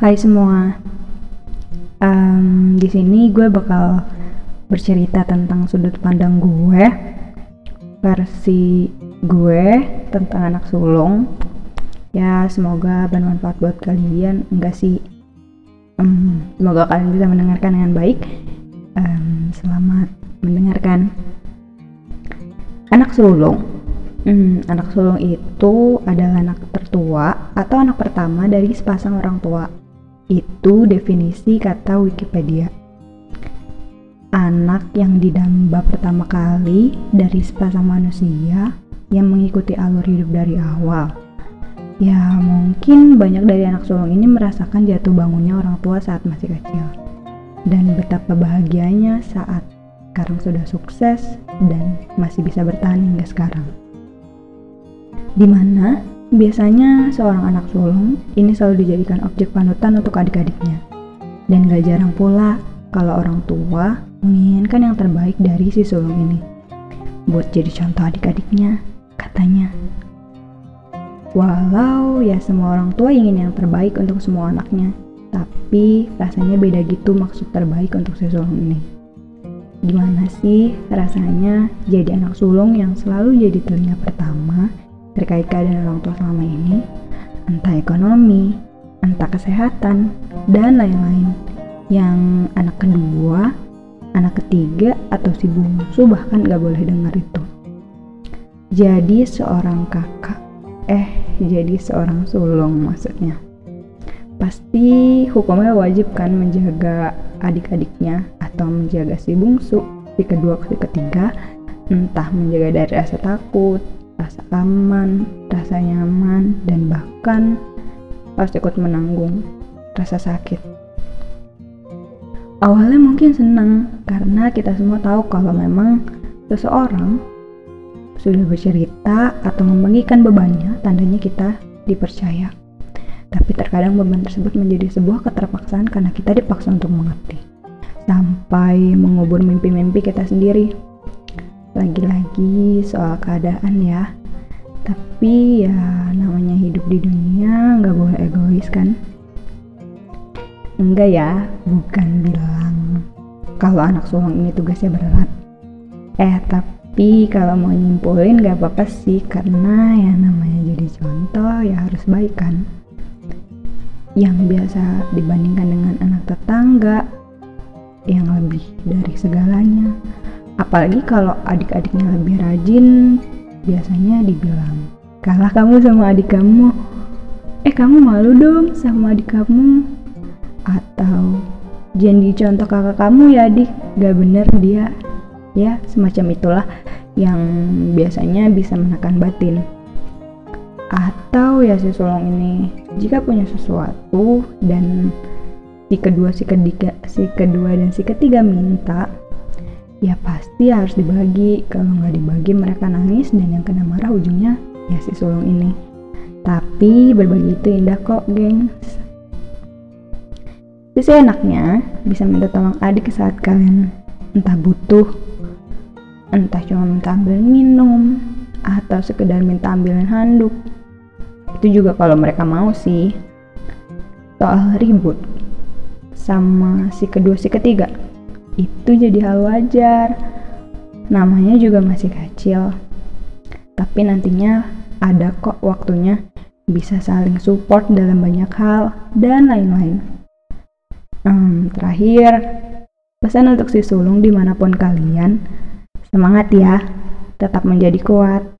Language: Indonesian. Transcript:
Hai semua, um, di sini gue bakal bercerita tentang sudut pandang gue, versi gue tentang anak sulung. Ya semoga bermanfaat buat kalian, enggak sih? Um, semoga kalian bisa mendengarkan dengan baik. Um, selamat mendengarkan. Anak sulung. Hmm, anak sulung itu adalah anak tertua atau anak pertama dari sepasang orang tua. Itu definisi kata Wikipedia anak yang didamba pertama kali dari sepasang manusia yang mengikuti alur hidup dari awal. Ya, mungkin banyak dari anak sulung ini merasakan jatuh bangunnya orang tua saat masih kecil. Dan betapa bahagianya saat sekarang sudah sukses dan masih bisa bertahan hingga sekarang. Di mana biasanya seorang anak sulung ini selalu dijadikan objek panutan untuk adik-adiknya. Dan gak jarang pula kalau orang tua menginginkan yang terbaik dari si sulung ini. Buat jadi contoh adik-adiknya, katanya. Walau ya semua orang tua ingin yang terbaik untuk semua anaknya, tapi rasanya beda gitu maksud terbaik untuk si sulung ini. Gimana sih rasanya jadi anak sulung yang selalu jadi telinga pertama terkait keadaan orang tua selama ini? Entah ekonomi, entah kesehatan, dan lain-lain. Yang anak kedua anak ketiga atau si bungsu bahkan gak boleh dengar itu. Jadi seorang kakak, eh jadi seorang sulung maksudnya. Pasti hukumnya wajib kan menjaga adik-adiknya atau menjaga si bungsu, si kedua, si ketiga, entah menjaga dari rasa takut, rasa aman, rasa nyaman, dan bahkan harus ikut menanggung rasa sakit. Awalnya mungkin senang karena kita semua tahu kalau memang seseorang sudah bercerita atau membagikan bebannya, tandanya kita dipercaya. Tapi terkadang beban tersebut menjadi sebuah keterpaksaan karena kita dipaksa untuk mengerti. Sampai mengubur mimpi-mimpi kita sendiri. Lagi-lagi soal keadaan ya. Tapi ya namanya hidup di dunia nggak boleh egois kan. Enggak ya, bukan bilang kalau anak sulung ini tugasnya berat. Eh, tapi kalau mau nyimpulin gak apa-apa sih, karena ya namanya jadi contoh ya harus baik kan. Yang biasa dibandingkan dengan anak tetangga yang lebih dari segalanya. Apalagi kalau adik-adiknya lebih rajin, biasanya dibilang, kalah kamu sama adik kamu. Eh kamu malu dong sama adik kamu. Atau jangan contoh kakak kamu ya adik. Gak bener dia. Ya semacam itulah yang biasanya bisa menekan batin. Atau ya si sulung ini jika punya sesuatu dan si kedua si ketiga si kedua dan si ketiga minta ya pasti harus dibagi kalau nggak dibagi mereka nangis dan yang kena marah ujungnya ya si sulung ini tapi berbagi itu indah kok gengs Sisi enaknya bisa minta tolong adik saat kalian entah butuh, entah cuma minta ambil minum, atau sekedar minta ambilin handuk. Itu juga kalau mereka mau sih. Soal ribut sama si kedua si ketiga, itu jadi hal wajar. Namanya juga masih kecil. Tapi nantinya ada kok waktunya bisa saling support dalam banyak hal dan lain-lain. Hmm, terakhir, pesan untuk si sulung di mana pun kalian, semangat ya, tetap menjadi kuat.